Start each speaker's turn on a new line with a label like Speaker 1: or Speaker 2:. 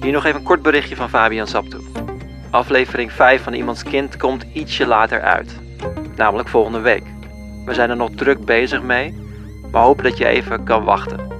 Speaker 1: Hier nog even een kort berichtje van Fabian Saptoe. Aflevering 5 van Iemands Kind komt ietsje later uit. Namelijk volgende week. We zijn er nog druk bezig mee, maar hopen dat je even kan wachten.